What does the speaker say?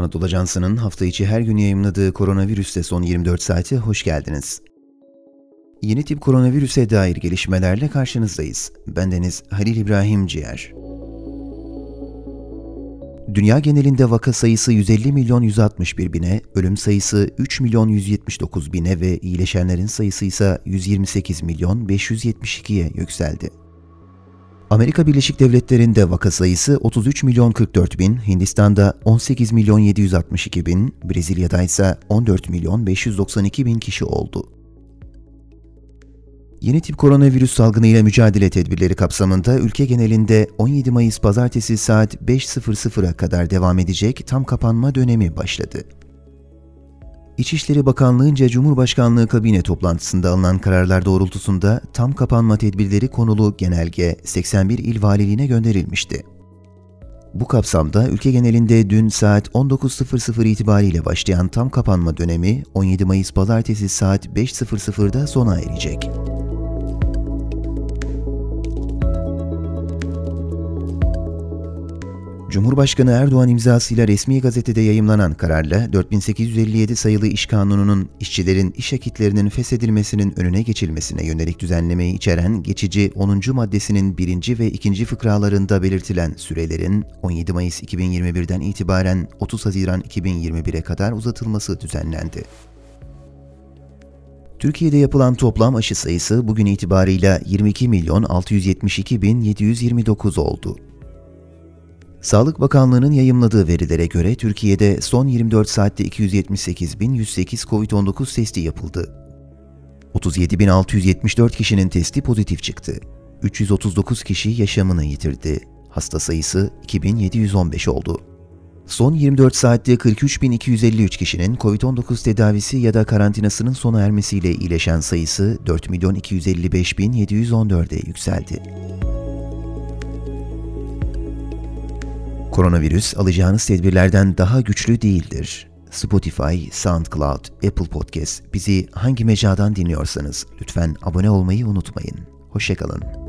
Anadolu Ajansı'nın hafta içi her gün yayımladığı koronavirüste son 24 saate hoş geldiniz. Yeni tip koronavirüse dair gelişmelerle karşınızdayız. Bendeniz Halil İbrahim Ciğer. Dünya genelinde vaka sayısı 150 milyon 161 bine, ölüm sayısı 3 milyon 179 bine ve iyileşenlerin sayısı ise 128 milyon 572'ye yükseldi. Amerika Birleşik Devletleri'nde vaka sayısı 33 milyon 44 bin, Hindistan'da 18 milyon 762 bin, Brezilya'da ise 14 milyon 592 bin kişi oldu. Yeni tip koronavirüs salgınıyla mücadele tedbirleri kapsamında ülke genelinde 17 Mayıs pazartesi saat 5.00'a kadar devam edecek tam kapanma dönemi başladı. İçişleri Bakanlığı'nca Cumhurbaşkanlığı kabine toplantısında alınan kararlar doğrultusunda tam kapanma tedbirleri konulu genelge 81 il valiliğine gönderilmişti. Bu kapsamda ülke genelinde dün saat 19.00 itibariyle başlayan tam kapanma dönemi 17 Mayıs pazartesi saat 5.00'da sona erecek. Cumhurbaşkanı Erdoğan imzasıyla resmi gazetede yayımlanan kararla 4857 sayılı iş kanununun işçilerin iş akitlerinin feshedilmesinin önüne geçilmesine yönelik düzenlemeyi içeren geçici 10. maddesinin 1. ve 2. fıkralarında belirtilen sürelerin 17 Mayıs 2021'den itibaren 30 Haziran 2021'e kadar uzatılması düzenlendi. Türkiye'de yapılan toplam aşı sayısı bugün itibarıyla 22 milyon 672 bin 729 oldu. Sağlık Bakanlığı'nın yayımladığı verilere göre Türkiye'de son 24 saatte 278.108 COVID-19 testi yapıldı. 37.674 kişinin testi pozitif çıktı. 339 kişi yaşamını yitirdi. Hasta sayısı 2715 oldu. Son 24 saatte 43.253 kişinin COVID-19 tedavisi ya da karantinasının sona ermesiyle iyileşen sayısı 4.255.714'e yükseldi. Koronavirüs alacağınız tedbirlerden daha güçlü değildir. Spotify, SoundCloud, Apple Podcast bizi hangi mecradan dinliyorsanız lütfen abone olmayı unutmayın. Hoşçakalın.